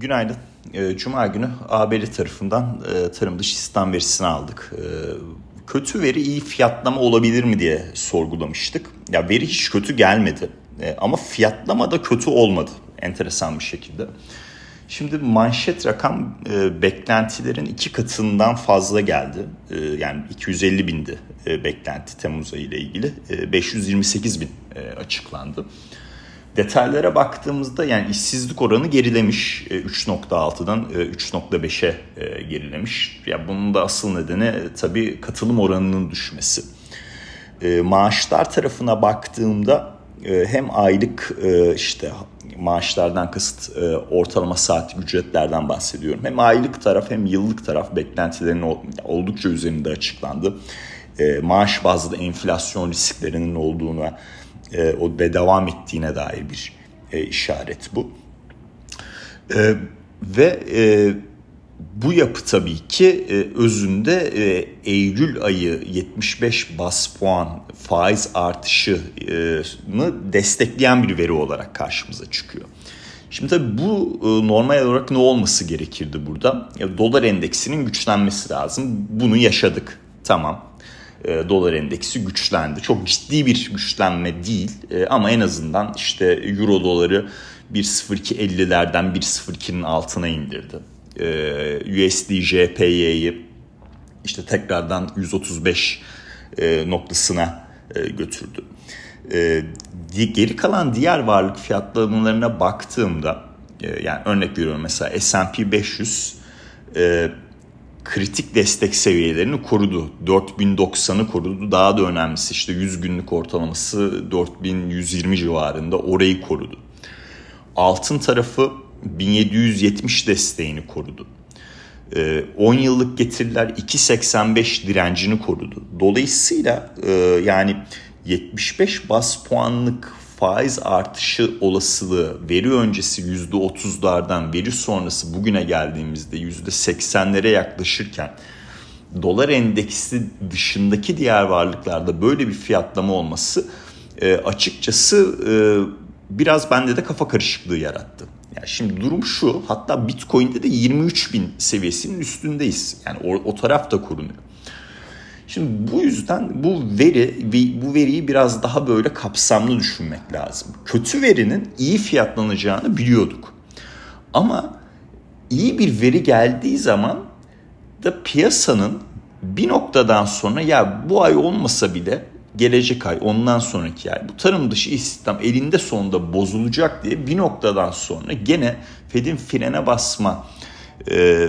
Günaydın. Ee, Cuma günü ABD tarafından e, tarım dışı istihdam verisini aldık. Ee, kötü veri iyi fiyatlama olabilir mi diye sorgulamıştık. Ya veri hiç kötü gelmedi ee, ama fiyatlama da kötü olmadı enteresan bir şekilde. Şimdi manşet rakam e, beklentilerin iki katından fazla geldi. Yani 250 bindi e, beklenti Temmuz ayı ile ilgili. 528 bin açıklandı. Detaylara baktığımızda yani işsizlik oranı gerilemiş 3.6'dan e, 3.5'e e, gerilemiş. Ya bunun da asıl nedeni e, tabii katılım oranının düşmesi. Maaşlar tarafına baktığımda hem aylık işte maaşlardan kasıt ortalama saat ücretlerden bahsediyorum. Hem aylık taraf hem yıllık taraf beklentilerin oldukça üzerinde açıklandı. Maaş bazlı enflasyon risklerinin olduğunu e, o ve devam ettiğine dair bir e, işaret bu. E, ve e, bu yapı tabii ki e, özünde e, Eylül ayı 75 bas puan faiz artışını destekleyen bir veri olarak karşımıza çıkıyor. Şimdi tabii bu e, normal olarak ne olması gerekirdi burada? Ya, dolar endeksinin güçlenmesi lazım. Bunu yaşadık. Tamam e, dolar endeksi güçlendi. Çok ciddi bir güçlenme değil e, ama en azından işte euro doları 1.02.50'lerden 1.02'nin altına indirdi. E, USD JPY'yi işte tekrardan 135 e, noktasına götürdü. Geri kalan diğer varlık fiyatlamalarına baktığımda yani örnek veriyorum mesela S&P 500 e, kritik destek seviyelerini korudu. 4090'ı korudu. Daha da önemlisi işte 100 günlük ortalaması 4120 civarında orayı korudu. Altın tarafı 1770 desteğini korudu. 10 ee, yıllık getiriler 2.85 direncini korudu. Dolayısıyla e, yani 75 bas puanlık faiz artışı olasılığı veri öncesi %30'lardan veri sonrası bugüne geldiğimizde %80'lere yaklaşırken dolar endeksi dışındaki diğer varlıklarda böyle bir fiyatlama olması e, açıkçası e, biraz bende de kafa karışıklığı yarattı. Yani şimdi durum şu hatta Bitcoin'de de 23 bin seviyesinin üstündeyiz. Yani o, o taraf da korunuyor. Şimdi bu yüzden bu veri bu veriyi biraz daha böyle kapsamlı düşünmek lazım. Kötü verinin iyi fiyatlanacağını biliyorduk. Ama iyi bir veri geldiği zaman da piyasanın bir noktadan sonra ya bu ay olmasa bile gelecek ay ondan sonraki ay bu tarım dışı istihdam elinde sonunda bozulacak diye bir noktadan sonra gene Fed'in frene basma e,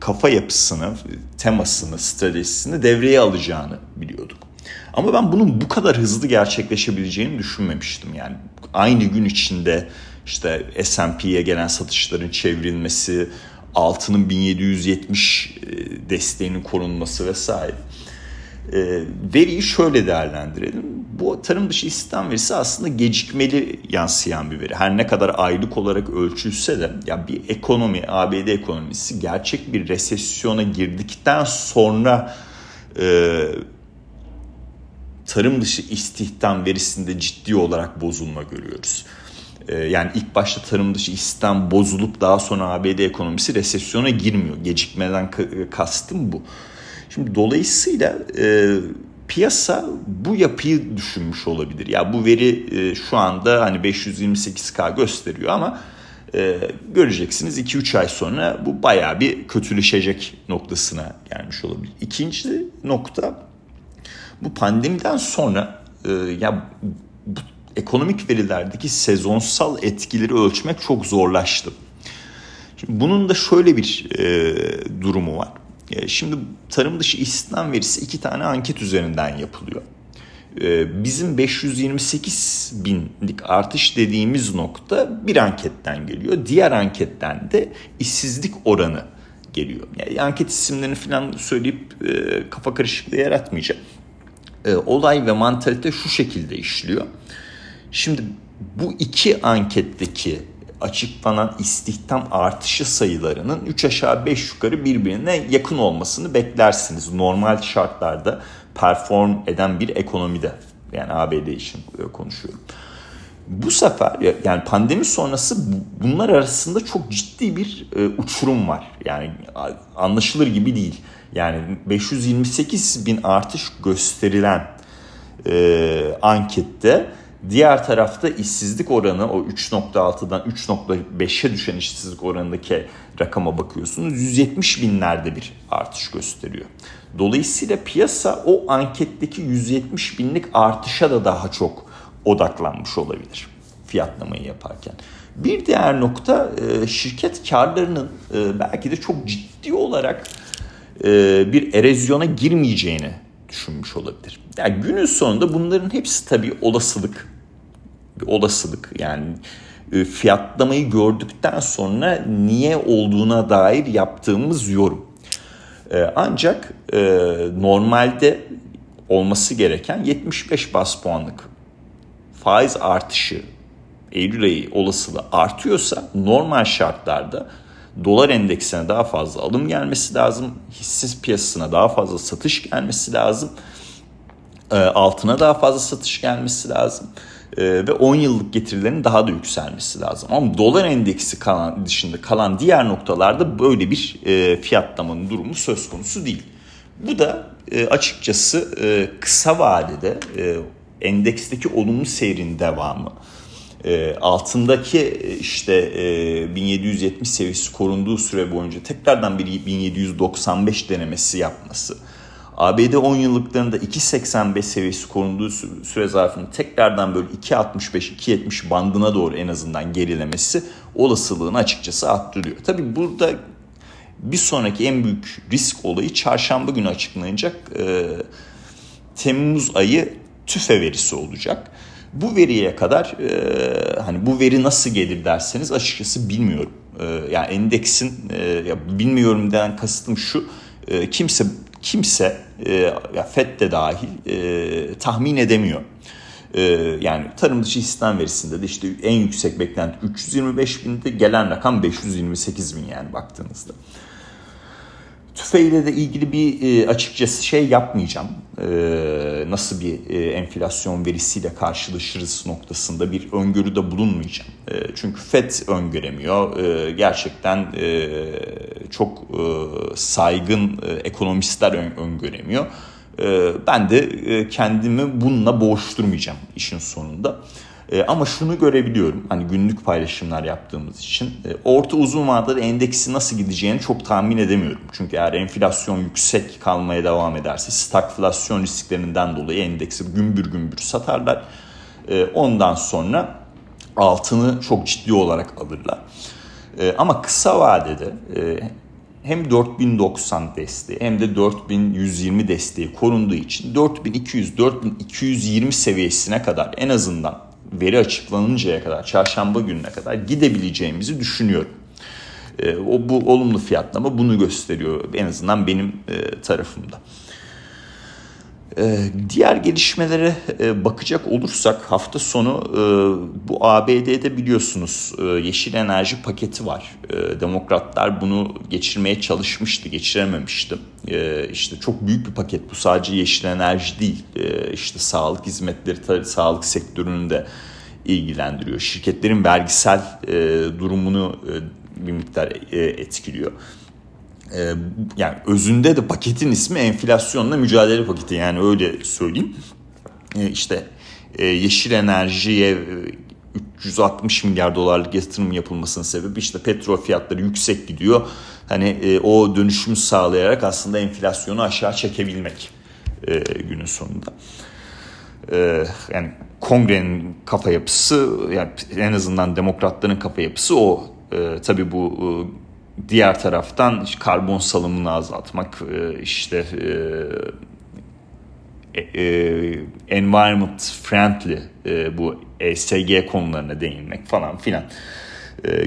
kafa yapısını, temasını, stratejisini devreye alacağını biliyorduk. Ama ben bunun bu kadar hızlı gerçekleşebileceğini düşünmemiştim. Yani aynı gün içinde işte S&P'ye gelen satışların çevrilmesi, altının 1770 e, desteğinin korunması vesaire. E, veriyi şöyle değerlendirelim. Bu tarım dışı istihdam verisi aslında gecikmeli yansıyan bir veri. Her ne kadar aylık olarak ölçülse de ya bir ekonomi, ABD ekonomisi gerçek bir resesyona girdikten sonra e, tarım dışı istihdam verisinde ciddi olarak bozulma görüyoruz. E, yani ilk başta tarım dışı istihdam bozulup daha sonra ABD ekonomisi resesyona girmiyor. Gecikmeden kastım bu. Şimdi dolayısıyla e, piyasa bu yapıyı düşünmüş olabilir. Ya bu veri e, şu anda hani 528K gösteriyor ama e, göreceksiniz 2-3 ay sonra bu baya bir kötüleşecek noktasına gelmiş olabilir. İkinci nokta bu pandemiden sonra e, ya bu ekonomik verilerdeki sezonsal etkileri ölçmek çok zorlaştı. Şimdi bunun da şöyle bir e, durumu var. E, şimdi tarım dışı istihdam verisi iki tane anket üzerinden yapılıyor. E, bizim 528 binlik artış dediğimiz nokta bir anketten geliyor. Diğer anketten de işsizlik oranı geliyor. Yani anket isimlerini falan söyleyip e, kafa karışıklığı yaratmayacak. Olay ve mantalite şu şekilde işliyor. Şimdi bu iki anketteki açıklanan istihdam artışı sayılarının 3 aşağı 5 yukarı birbirine yakın olmasını beklersiniz. Normal şartlarda perform eden bir ekonomide yani ABD için konuşuyorum. Bu sefer yani pandemi sonrası bunlar arasında çok ciddi bir e, uçurum var. Yani anlaşılır gibi değil. Yani 528 bin artış gösterilen e, ankette diğer tarafta işsizlik oranı o 3.6'dan 3.5'e düşen işsizlik oranındaki rakama bakıyorsunuz 170 binlerde bir artış gösteriyor. Dolayısıyla piyasa o anketteki 170 binlik artışa da daha çok odaklanmış olabilir fiyatlamayı yaparken. Bir diğer nokta e, şirket karlarının e, belki de çok ciddi olarak e, bir erozyona girmeyeceğini düşünmüş olabilir. Yani günün sonunda bunların hepsi tabii olasılık. Bir olasılık yani fiyatlamayı gördükten sonra niye olduğuna dair yaptığımız yorum. Ancak normalde olması gereken 75 bas puanlık faiz artışı Eylül ayı olasılığı artıyorsa normal şartlarda dolar endeksine daha fazla alım gelmesi lazım. Hisse piyasasına daha fazla satış gelmesi lazım. E, altına daha fazla satış gelmesi lazım. E, ve 10 yıllık getirilerin daha da yükselmesi lazım. Ama dolar endeksi kalan dışında kalan diğer noktalarda böyle bir e, fiyatlamanın durumu söz konusu değil. Bu da açıkçası kısa vadede endeksteki olumlu seyrin devamı e, altındaki e, işte e, 1770 seviyesi korunduğu süre boyunca tekrardan bir 1795 denemesi yapması. ABD 10 yıllıklarında 2.85 seviyesi korunduğu süre zarfında tekrardan böyle 2.65-2.70 bandına doğru en azından gerilemesi olasılığını açıkçası arttırıyor. Tabi burada bir sonraki en büyük risk olayı çarşamba günü açıklanacak e, Temmuz ayı tüfe verisi olacak. Bu veriye kadar e, hani bu veri nasıl gelir derseniz açıkçası bilmiyorum. E, yani endeksin e, ya bilmiyorum den kasıtım şu e, kimse kimse e, ya FED de dahil e, tahmin edemiyor. E, yani tarım dışı istihdam verisinde de işte en yüksek beklenti 325 binde gelen rakam 528 bin yani baktığınızda. Tüfeğiyle de ilgili bir e, açıkçası şey yapmayacağım. E, nasıl bir e, enflasyon verisiyle karşılaşırız noktasında bir öngörüde bulunmayacağım. E, çünkü FED öngöremiyor. E, gerçekten e, çok e, saygın e, ekonomistler ön, öngöremiyor. E, ben de e, kendimi bununla boğuşturmayacağım işin sonunda. E, ama şunu görebiliyorum hani günlük paylaşımlar yaptığımız için e, orta uzun vadede endeksi nasıl gideceğini çok tahmin edemiyorum. Çünkü eğer enflasyon yüksek kalmaya devam ederse stagflasyon risklerinden dolayı endeksi gümbür gümbür satarlar. E, ondan sonra altını çok ciddi olarak alırlar. E, ama kısa vadede e, hem 4090 desteği hem de 4120 desteği korunduğu için 4200-4220 seviyesine kadar en azından veri açıklanıncaya kadar, çarşamba gününe kadar gidebileceğimizi düşünüyorum. E, o bu olumlu fiyatlama bunu gösteriyor en azından benim e, tarafımda. E, diğer gelişmelere e, bakacak olursak hafta sonu e, bu ABD'de biliyorsunuz e, yeşil enerji paketi var. Demokratlar bunu geçirmeye çalışmıştı, geçirememişti. İşte çok büyük bir paket bu sadece yeşil enerji değil. İşte sağlık hizmetleri, sağlık sektörünün de ilgilendiriyor. Şirketlerin vergisel durumunu bir miktar etkiliyor. E, yani özünde de paketin ismi enflasyonla mücadele paketi yani öyle söyleyeyim. E, işte e, yeşil enerjiye 360 e, milyar dolarlık yatırım yapılmasının sebebi işte petrol fiyatları yüksek gidiyor. Hani e, o dönüşümü sağlayarak aslında enflasyonu aşağı çekebilmek e, günün sonunda. E, yani kongrenin kafa yapısı yani en azından demokratların kafa yapısı o. E, tabii bu e, diğer taraftan işte karbon salımını azaltmak e, işte e, e, environment friendly e, bu ESG konularına değinmek falan filan.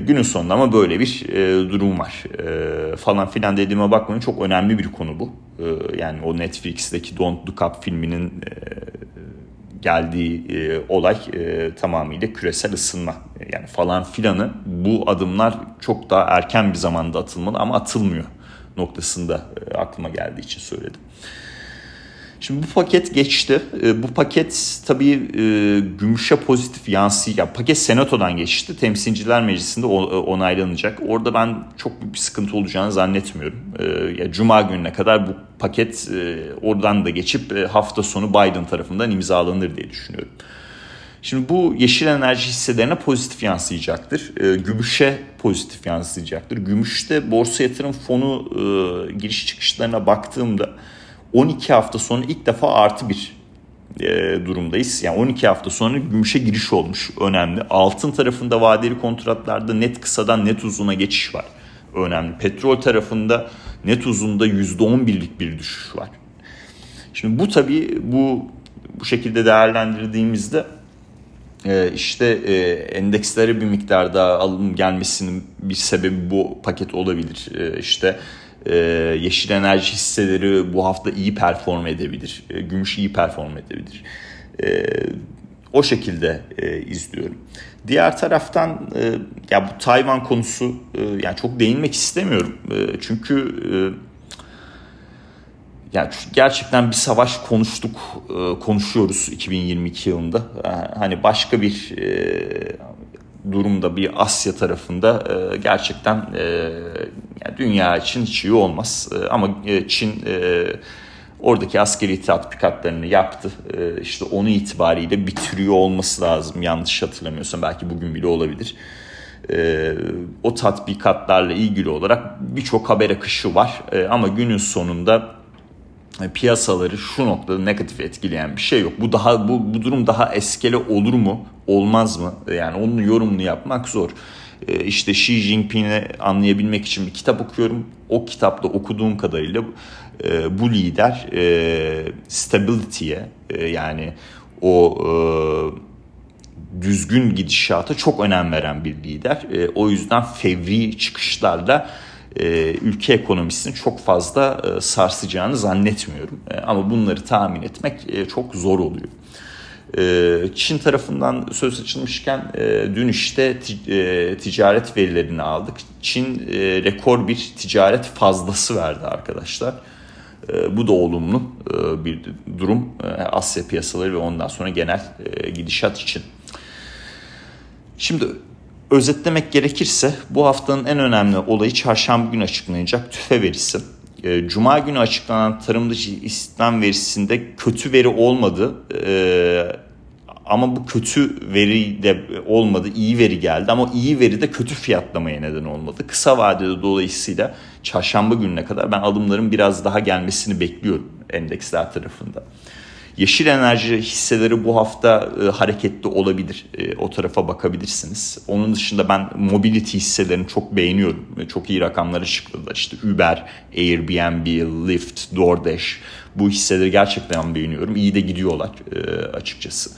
Günün sonunda ama böyle bir durum var. Falan filan dediğime bakmayın çok önemli bir konu bu. Yani o Netflix'teki Don't Look Up filminin geldiği e, olay e, tamamıyla küresel ısınma. Yani falan filanı bu adımlar çok daha erken bir zamanda atılmalı ama atılmıyor noktasında e, aklıma geldiği için söyledim. Şimdi bu paket geçti. Bu paket tabii gümüşe pozitif yansıyacak. Paket senatodan geçti. Temsilciler Meclisi'nde onaylanacak. Orada ben çok büyük bir sıkıntı olacağını zannetmiyorum. Ya Cuma gününe kadar bu paket oradan da geçip hafta sonu Biden tarafından imzalanır diye düşünüyorum. Şimdi bu yeşil enerji hisselerine pozitif yansıyacaktır. E, gümüşe pozitif yansıyacaktır. Gümüşte borsa yatırım fonu e, giriş çıkışlarına baktığımda 12 hafta sonra ilk defa artı bir e, durumdayız. Yani 12 hafta sonra gümüşe giriş olmuş önemli. Altın tarafında vadeli kontratlarda net kısadan net uzuna geçiş var. Önemli. Petrol tarafında net uzunda %11'lik bir düşüş var. Şimdi bu tabii bu bu şekilde değerlendirdiğimizde e, işte e, endekslere bir miktar daha alım gelmesinin bir sebebi bu paket olabilir. E, işte yeşil enerji hisseleri bu hafta iyi perform edebilir. Gümüş iyi perform edebilir. O şekilde izliyorum. Diğer taraftan ya bu Tayvan konusu yani çok değinmek istemiyorum. Çünkü yani gerçekten bir savaş konuştuk, e, konuşuyoruz 2022 yılında. E, hani başka bir e, durumda bir Asya tarafında gerçekten dünya için hiç iyi olmaz. Ama Çin oradaki askeri tatbikatlarını yaptı. İşte onu itibariyle bitiriyor olması lazım yanlış hatırlamıyorsam belki bugün bile olabilir. O tatbikatlarla ilgili olarak birçok haber akışı var ama günün sonunda piyasaları şu noktada negatif etkileyen bir şey yok. Bu daha bu, bu durum daha eskele olur mu? Olmaz mı? Yani onun yorumunu yapmak zor. Ee, işte Xi Jinping'i anlayabilmek için bir kitap okuyorum. O kitapta okuduğum kadarıyla e, bu lider e, stability'ye e, yani o düzgün gidişata çok önem veren bir lider. O yüzden fevri çıkışlarla ülke ekonomisini çok fazla sarsacağını zannetmiyorum. Ama bunları tahmin etmek çok zor oluyor. Çin tarafından söz açılmışken dün işte ticaret verilerini aldık. Çin rekor bir ticaret fazlası verdi arkadaşlar. Bu da olumlu bir durum Asya piyasaları ve ondan sonra genel gidişat için. Şimdi Özetlemek gerekirse bu haftanın en önemli olayı çarşamba günü açıklanacak tüfe verisi. Ee, Cuma günü açıklanan tarım dışı istihdam verisinde kötü veri olmadı. Ee, ama bu kötü veri de olmadı, iyi veri geldi ama iyi veri de kötü fiyatlamaya neden olmadı. Kısa vadede dolayısıyla çarşamba gününe kadar ben alımların biraz daha gelmesini bekliyorum endeksler tarafında. Yeşil enerji hisseleri bu hafta e, hareketli olabilir. E, o tarafa bakabilirsiniz. Onun dışında ben mobility hisselerini çok beğeniyorum. E, çok iyi rakamları çıktılar. İşte Uber, Airbnb, Lyft, DoorDash bu hisseleri gerçekten beğeniyorum. İyi de gidiyorlar e, açıkçası.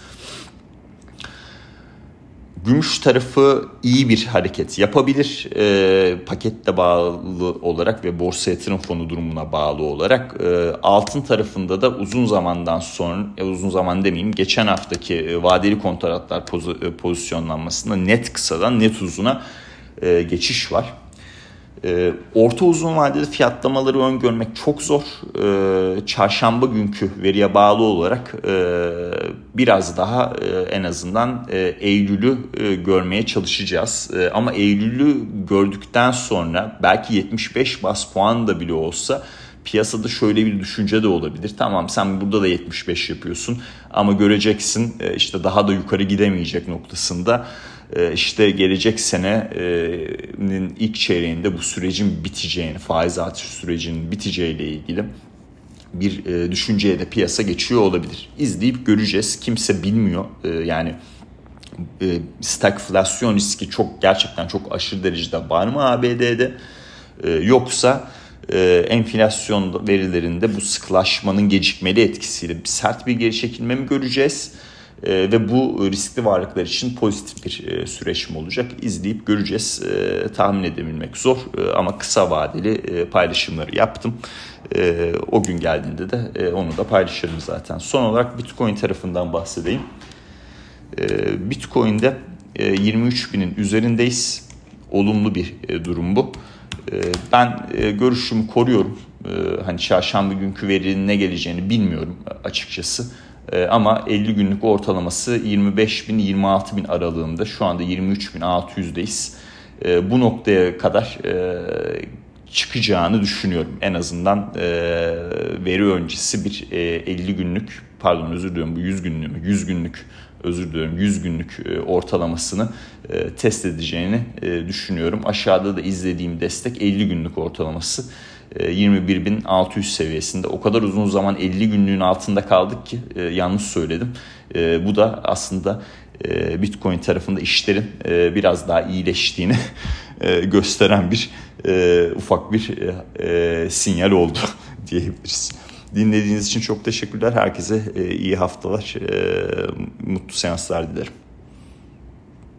Gümüş tarafı iyi bir hareket yapabilir. E, paketle bağlı olarak ve borsa yatırım fonu durumuna bağlı olarak. E, altın tarafında da uzun zamandan sonra, e, uzun zaman demeyeyim, geçen haftaki e, vadeli kontratlar poz, e, pozisyonlanmasında net kısadan net uzuna e, geçiş var. E, orta uzun vadeli fiyatlamaları öngörmek çok zor. E, çarşamba günkü veriye bağlı olarak e, biraz daha e, en azından e, Eylül'ü e, görmeye çalışacağız. Ama Eylül'ü gördükten sonra belki 75 bas puan da bile olsa piyasada şöyle bir düşünce de olabilir. Tamam sen burada da 75 yapıyorsun ama göreceksin işte daha da yukarı gidemeyecek noktasında ee, işte gelecek senenin ilk çeyreğinde bu sürecin biteceğini, faiz artış sürecinin biteceğiyle ilgili bir e, düşünceye de piyasa geçiyor olabilir. İzleyip göreceğiz. Kimse bilmiyor. Ee, yani e, stagflasyon riski çok gerçekten çok aşırı derecede var mı ABD'de? Ee, yoksa e, enflasyon verilerinde bu sıklaşmanın gecikmeli etkisiyle sert bir geri çekilme mi göreceğiz? E, ve bu riskli varlıklar için pozitif bir e, süreç mi olacak izleyip göreceğiz. E, tahmin edebilmek zor e, ama kısa vadeli e, paylaşımları yaptım. E, o gün geldiğinde de e, onu da paylaşırım zaten. Son olarak Bitcoin tarafından bahsedeyim. E, Bitcoin'de e, 23 binin üzerindeyiz. Olumlu bir e, durum bu. E, ben e, görüşümü koruyorum. Hani çarşamba günkü verinin ne geleceğini bilmiyorum açıkçası. Ama 50 günlük ortalaması 25 bin 26 bin aralığında şu anda 23 bin 600'deyiz. Bu noktaya kadar çıkacağını düşünüyorum. En azından veri öncesi bir 50 günlük pardon özür diliyorum bu 100 günlük 100 günlük özür diliyorum 100 günlük e, ortalamasını e, test edeceğini e, düşünüyorum. Aşağıda da izlediğim destek 50 günlük ortalaması 21.600 seviyesinde. O kadar uzun zaman 50 günlüğün altında kaldık ki yanlış söyledim. Bu da aslında Bitcoin tarafında işlerin biraz daha iyileştiğini gösteren bir ufak bir sinyal oldu diyebiliriz. Dinlediğiniz için çok teşekkürler. Herkese iyi haftalar, mutlu seanslar dilerim.